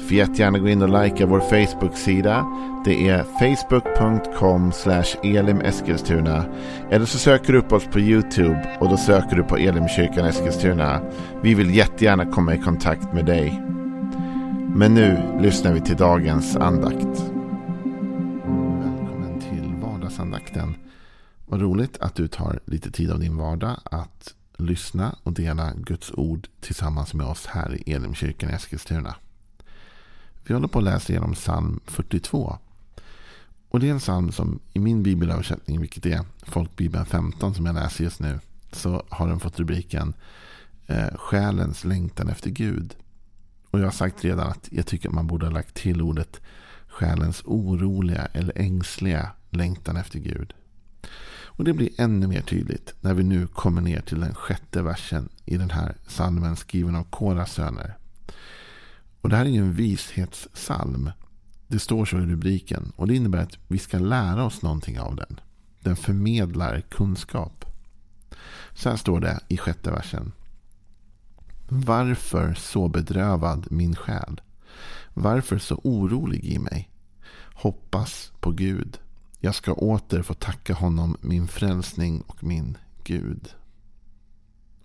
Får jättegärna gå in och likea vår Facebook-sida. Det är facebook.com elimeskilstuna. Eller så söker du upp oss på YouTube och då söker du på Elimkyrkan Eskilstuna. Vi vill jättegärna komma i kontakt med dig. Men nu lyssnar vi till dagens andakt. Välkommen till vardagsandakten. Vad roligt att du tar lite tid av din vardag att lyssna och dela Guds ord tillsammans med oss här i Elimkyrkan Eskilstuna. Vi håller på att läsa igenom psalm 42. Och det är en psalm som i min bibelöversättning, vilket är folkbibeln 15 som jag läser just nu, så har den fått rubriken eh, Själens längtan efter Gud. Och jag har sagt redan att jag tycker att man borde ha lagt till ordet själens oroliga eller ängsliga längtan efter Gud. Och det blir ännu mer tydligt när vi nu kommer ner till den sjätte versen i den här psalmen skriven av Koras söner. Och det här är en vishetssalm. Det står så i rubriken. Och det innebär att vi ska lära oss någonting av den. Den förmedlar kunskap. Så här står det i sjätte versen. Varför så bedrövad min själ? Varför så orolig i mig? Hoppas på Gud. Jag ska åter få tacka honom min frälsning och min Gud.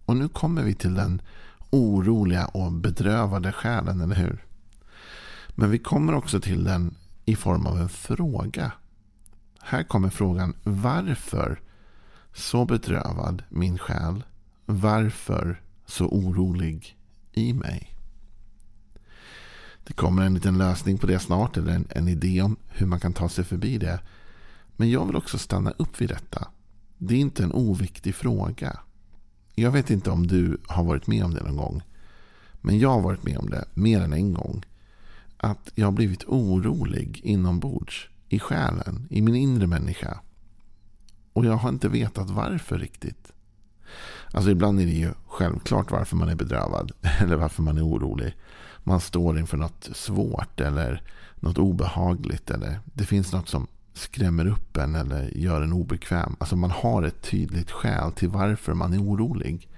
Och nu kommer vi till den oroliga och bedrövade själen, eller hur? Men vi kommer också till den i form av en fråga. Här kommer frågan varför så bedrövad min själ? Varför så orolig i mig? Det kommer en liten lösning på det snart, eller en, en idé om hur man kan ta sig förbi det. Men jag vill också stanna upp vid detta. Det är inte en oviktig fråga. Jag vet inte om du har varit med om det någon gång. Men jag har varit med om det mer än en gång. Att jag har blivit orolig inombords. I själen. I min inre människa. Och jag har inte vetat varför riktigt. Alltså ibland är det ju självklart varför man är bedrövad. Eller varför man är orolig. Man står inför något svårt eller något obehagligt. Eller det finns något som skrämmer upp en eller gör en obekväm. Alltså man har ett tydligt skäl till varför man är orolig.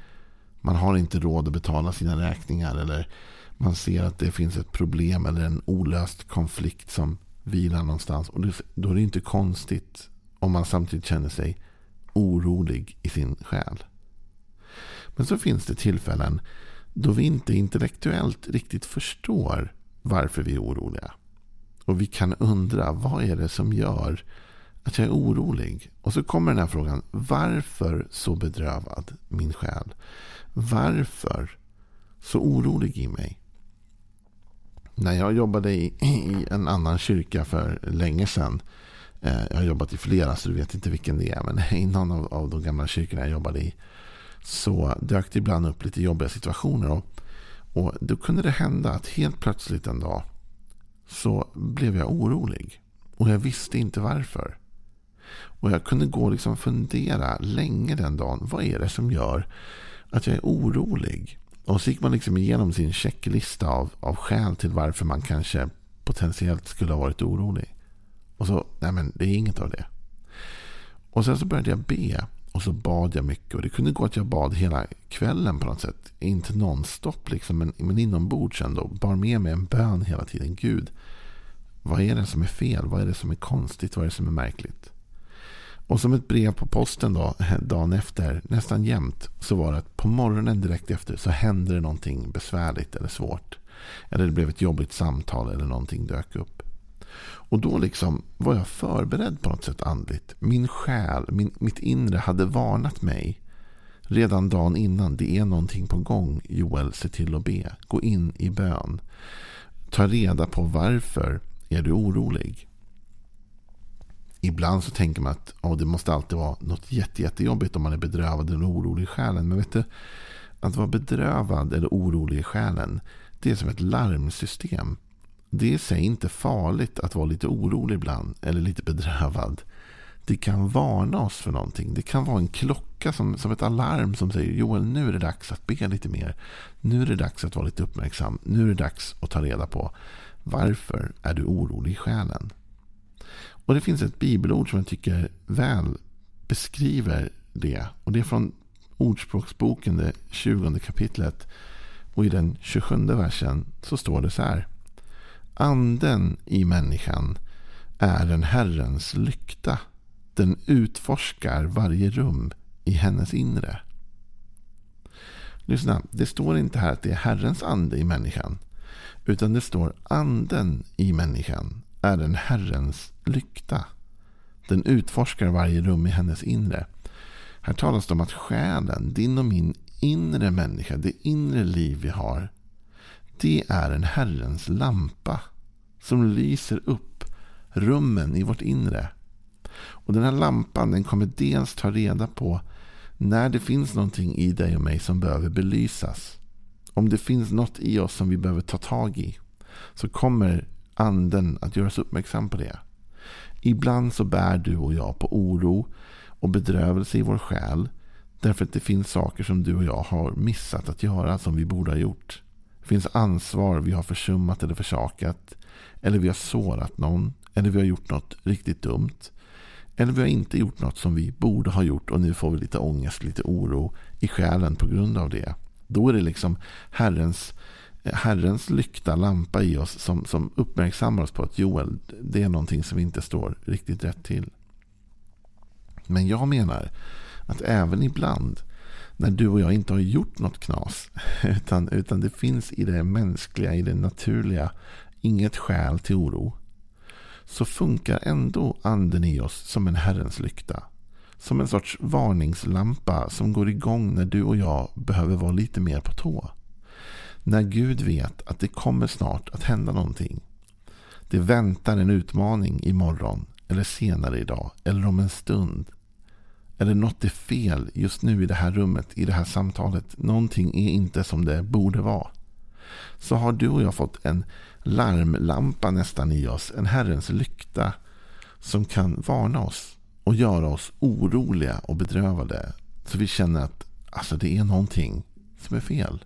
Man har inte råd att betala sina räkningar eller man ser att det finns ett problem eller en olöst konflikt som vilar någonstans. Och då är det inte konstigt om man samtidigt känner sig orolig i sin själ. Men så finns det tillfällen då vi inte intellektuellt riktigt förstår varför vi är oroliga. Och vi kan undra, vad är det som gör att jag är orolig? Och så kommer den här frågan, varför så bedrövad min själ? Varför så orolig i mig? När jag jobbade i, i en annan kyrka för länge sedan. Eh, jag har jobbat i flera så du vet inte vilken det är. Men i någon av, av de gamla kyrkorna jag jobbade i. Så dök det ibland upp lite jobbiga situationer. Och, och då kunde det hända att helt plötsligt en dag så blev jag orolig. Och jag visste inte varför. Och jag kunde gå och liksom fundera länge den dagen. Vad är det som gör att jag är orolig? Och så gick man liksom igenom sin checklista av, av skäl till varför man kanske potentiellt skulle ha varit orolig. Och så, nej men det är inget av det. Och sen så började jag be. Och så bad jag mycket. Och det kunde gå att jag bad hela kvällen på något sätt. Inte nonstop liksom. Men, men inombords ändå. Bar med mig en bön hela tiden. Gud, vad är det som är fel? Vad är det som är konstigt? Vad är det som är märkligt? Och som ett brev på posten då, dagen efter, nästan jämt, så var det att på morgonen direkt efter så hände det någonting besvärligt eller svårt. Eller det blev ett jobbigt samtal eller någonting dök upp. Och då liksom var jag förberedd på något sätt andligt. Min själ, min, mitt inre hade varnat mig redan dagen innan. Det är någonting på gång. Joel, se till att be. Gå in i bön. Ta reda på varför är du orolig. Ibland så tänker man att oh, det måste alltid vara något jätte, jättejobbigt om man är bedrövad eller orolig i själen. Men vet du, att vara bedrövad eller orolig i själen, det är som ett larmsystem. Det är i sig inte farligt att vara lite orolig ibland eller lite bedrövad. Det kan varna oss för någonting. Det kan vara en klocka som, som ett alarm som säger Joel, nu är det dags att be lite mer. Nu är det dags att vara lite uppmärksam. Nu är det dags att ta reda på varför är du orolig i själen? Och det finns ett bibelord som jag tycker väl beskriver det. Och det är från Ordspråksboken, det 20 kapitlet. Och i den 27 versen så står det så här. Anden i människan är en Herrens lykta. Den utforskar varje rum i hennes inre. Lyssna, det står inte här att det är Herrens ande i människan. Utan det står anden i människan är en Herrens lykta. Den utforskar varje rum i hennes inre. Här talas det om att själen, din och min inre människa, det inre liv vi har. Det är en Herrens lampa som lyser upp rummen i vårt inre. Och Den här lampan den kommer dels ta reda på när det finns någonting i dig och mig som behöver belysas. Om det finns något i oss som vi behöver ta tag i. Så kommer anden att göra oss uppmärksam på det. Ibland så bär du och jag på oro och bedrövelse i vår själ. Därför att det finns saker som du och jag har missat att göra som vi borde ha gjort. Det finns ansvar vi har försummat eller försakat. Eller vi har sårat någon. Eller vi har gjort något riktigt dumt. Eller vi har inte gjort något som vi borde ha gjort och nu får vi lite ångest, lite oro i själen på grund av det. Då är det liksom Herrens, eh, Herrens lykta, lampa i oss som, som uppmärksammar oss på att Joel, det är någonting som inte står riktigt rätt till. Men jag menar att även ibland när du och jag inte har gjort något knas utan, utan det finns i det mänskliga, i det naturliga inget skäl till oro så funkar ändå anden i oss som en Herrens lykta. Som en sorts varningslampa som går igång när du och jag behöver vara lite mer på tå. När Gud vet att det kommer snart att hända någonting. Det väntar en utmaning imorgon eller senare idag eller om en stund. Eller något är fel just nu i det här rummet, i det här samtalet. Någonting är inte som det borde vara. Så har du och jag fått en larmlampa nästan i oss. En Herrens lykta som kan varna oss och göra oss oroliga och bedrövade. Så vi känner att alltså, det är någonting som är fel.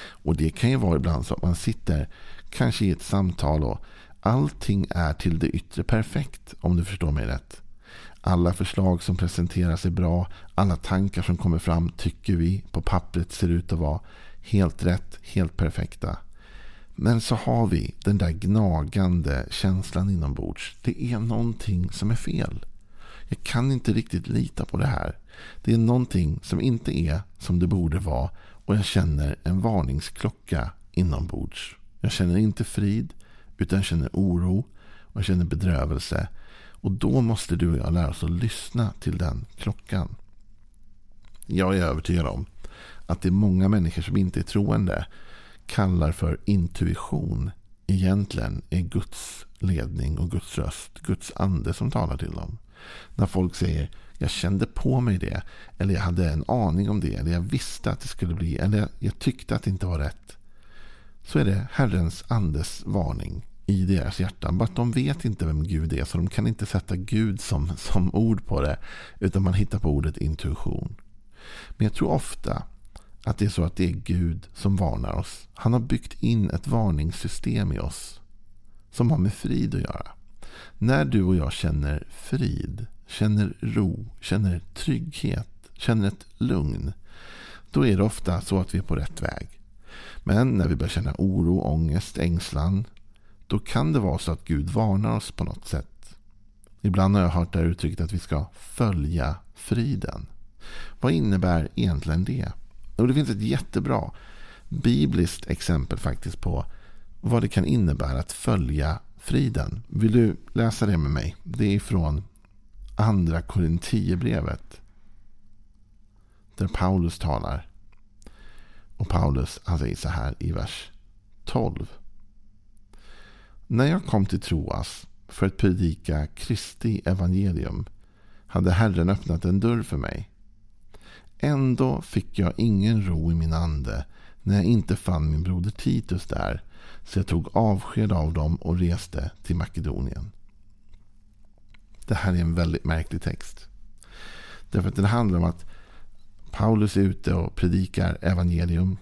Och det kan ju vara ibland så att man sitter kanske i ett samtal och allting är till det yttre perfekt. Om du förstår mig rätt. Alla förslag som presenteras är bra. Alla tankar som kommer fram tycker vi på pappret ser ut att vara helt rätt, helt perfekta. Men så har vi den där gnagande känslan inombords. Det är någonting som är fel. Jag kan inte riktigt lita på det här. Det är någonting som inte är som det borde vara och jag känner en varningsklocka inombords. Jag känner inte frid utan jag känner oro och jag känner bedrövelse. Och då måste du och jag lära oss att lyssna till den klockan. Jag är övertygad om att det många människor som inte är troende kallar för intuition egentligen är Guds ledning och Guds röst, Guds ande som talar till dem. När folk säger jag kände på mig det, eller jag hade en aning om det, eller jag visste att det skulle bli, eller jag tyckte att det inte var rätt. Så är det Herrens andes varning i deras hjärtan. Bara att de vet inte vem Gud är, så de kan inte sätta Gud som, som ord på det. Utan man hittar på ordet intuition. Men jag tror ofta att det är så att det är Gud som varnar oss. Han har byggt in ett varningssystem i oss som har med frid att göra. När du och jag känner frid, känner ro, känner trygghet, känner ett lugn. Då är det ofta så att vi är på rätt väg. Men när vi börjar känna oro, ångest, ängslan. Då kan det vara så att Gud varnar oss på något sätt. Ibland har jag hört det här uttrycket att vi ska följa friden. Vad innebär egentligen det? Och det finns ett jättebra bibliskt exempel faktiskt på vad det kan innebära att följa friden. Vill du läsa det med mig? Det är från andra Korintierbrevet. Där Paulus talar. Och Paulus han säger så här i vers 12. När jag kom till Troas för att predika Kristi evangelium hade Herren öppnat en dörr för mig. Ändå fick jag ingen ro i min ande när jag inte fann min broder Titus där. Så jag tog avsked av dem och reste till Makedonien. Det här är en väldigt märklig text. Därför att den handlar om att Paulus är ute och predikar evangelium.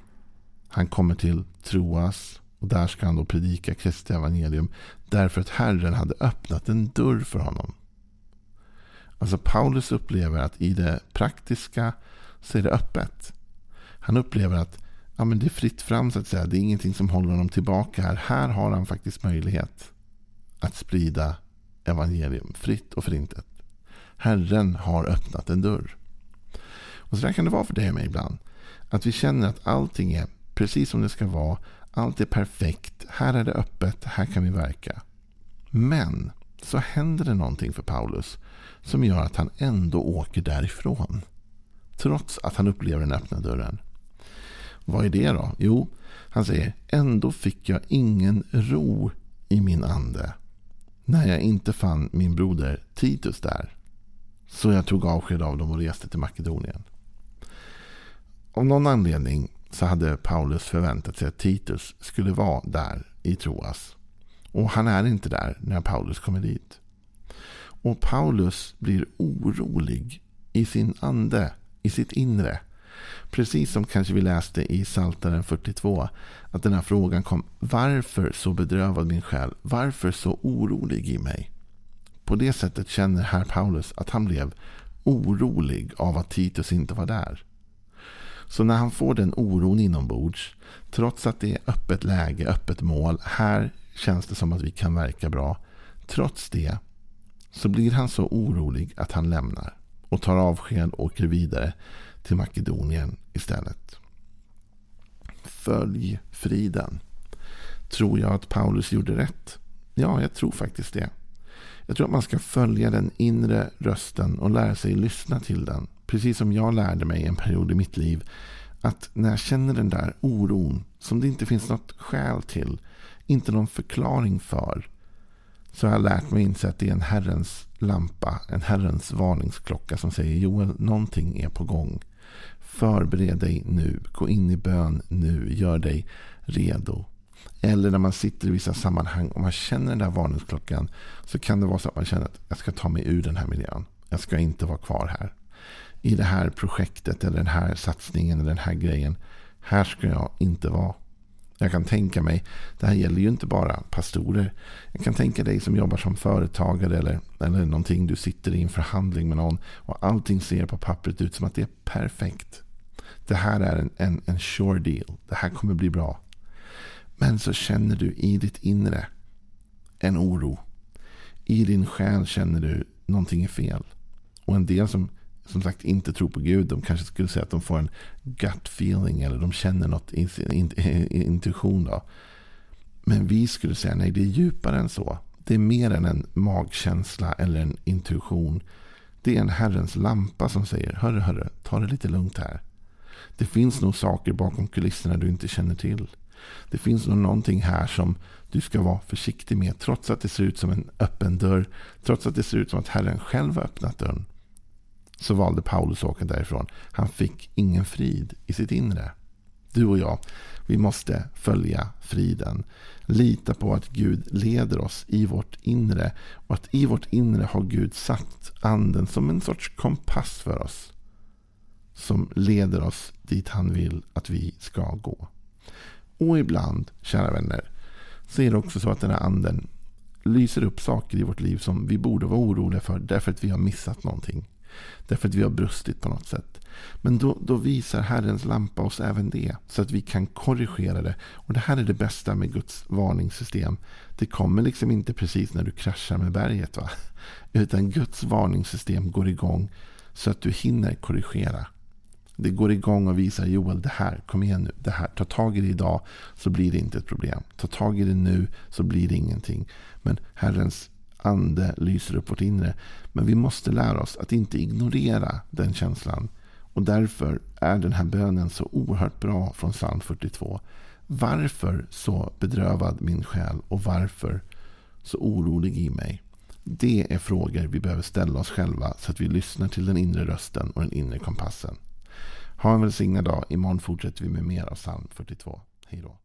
Han kommer till Troas och där ska han då predika Kristi evangelium. Därför att Herren hade öppnat en dörr för honom. Alltså Paulus upplever att i det praktiska så är det öppet. Han upplever att ja, men det är fritt fram så att säga. Det är ingenting som håller honom tillbaka här. Här har han faktiskt möjlighet att sprida evangelium fritt och förintet. Herren har öppnat en dörr. Och så där kan det vara för dig och mig ibland. Att vi känner att allting är precis som det ska vara. Allt är perfekt. Här är det öppet. Här kan vi verka. Men så händer det någonting för Paulus som gör att han ändå åker därifrån. Trots att han upplever den öppna dörren. Vad är det då? Jo, han säger ändå fick jag ingen ro i min ande när jag inte fann min broder Titus där. Så jag tog avsked av dem och reste till Makedonien. Av någon anledning så hade Paulus förväntat sig att Titus skulle vara där i Troas. Och han är inte där när Paulus kommer dit. Och Paulus blir orolig i sin ande, i sitt inre. Precis som kanske vi läste i Saltaren 42. Att den här frågan kom. Varför så bedrövad min själ? Varför så orolig i mig? På det sättet känner herr Paulus att han blev orolig av att Titus inte var där. Så när han får den oron inombords, trots att det är öppet läge, öppet mål, här känns det som att vi kan verka bra. Trots det så blir han så orolig att han lämnar och tar avsked och åker vidare till Makedonien istället. Följ friden. Tror jag att Paulus gjorde rätt? Ja, jag tror faktiskt det. Jag tror att man ska följa den inre rösten och lära sig lyssna till den. Precis som jag lärde mig en period i mitt liv. Att när jag känner den där oron som det inte finns något skäl till. Inte någon förklaring för. Så har jag lärt mig inse att det är en Herrens lampa. En Herrens varningsklocka som säger Joel, någonting är på gång. Förbered dig nu. Gå in i bön nu. Gör dig redo. Eller när man sitter i vissa sammanhang och man känner den där varningsklockan. Så kan det vara så att man känner att jag ska ta mig ur den här miljön. Jag ska inte vara kvar här. I det här projektet eller den här satsningen eller den här grejen. Här ska jag inte vara. Jag kan tänka mig, det här gäller ju inte bara pastorer. Jag kan tänka dig som jobbar som företagare eller, eller någonting. Du sitter i en förhandling med någon och allting ser på pappret ut som att det är perfekt. Det här är en, en, en sure deal. Det här kommer bli bra. Men så känner du i ditt inre en oro. I din själ känner du någonting är fel. Och en del som som sagt inte tror på Gud. De kanske skulle säga att de får en gut feeling. Eller de känner något i sin intuition. Då. Men vi skulle säga nej, det är djupare än så. Det är mer än en magkänsla eller en intuition. Det är en Herrens lampa som säger, hörru, hörru, ta det lite lugnt här. Det finns nog saker bakom kulisserna du inte känner till. Det finns nog någonting här som du ska vara försiktig med. Trots att det ser ut som en öppen dörr. Trots att det ser ut som att Herren själv har öppnat dörren. Så valde Paulus att åka därifrån. Han fick ingen frid i sitt inre. Du och jag, vi måste följa friden. Lita på att Gud leder oss i vårt inre. Och att i vårt inre har Gud satt anden som en sorts kompass för oss som leder oss dit han vill att vi ska gå. Och ibland, kära vänner, så är det också så att den här anden lyser upp saker i vårt liv som vi borde vara oroliga för därför att vi har missat någonting. Därför att vi har brustit på något sätt. Men då, då visar Herrens lampa oss även det. Så att vi kan korrigera det. Och det här är det bästa med Guds varningssystem. Det kommer liksom inte precis när du kraschar med berget. va? Utan Guds varningssystem går igång så att du hinner korrigera. Det går igång och visar Joel, det här, kom igen nu, det här, ta tag i det idag så blir det inte ett problem. Ta tag i det nu så blir det ingenting. Men Herrens ande lyser upp vårt inre. Men vi måste lära oss att inte ignorera den känslan. Och därför är den här bönen så oerhört bra från psalm 42. Varför så bedrövad min själ och varför så orolig i mig? Det är frågor vi behöver ställa oss själva så att vi lyssnar till den inre rösten och den inre kompassen. Ha en välsignad dag. Imorgon fortsätter vi med mer av psalm 42. Hej då.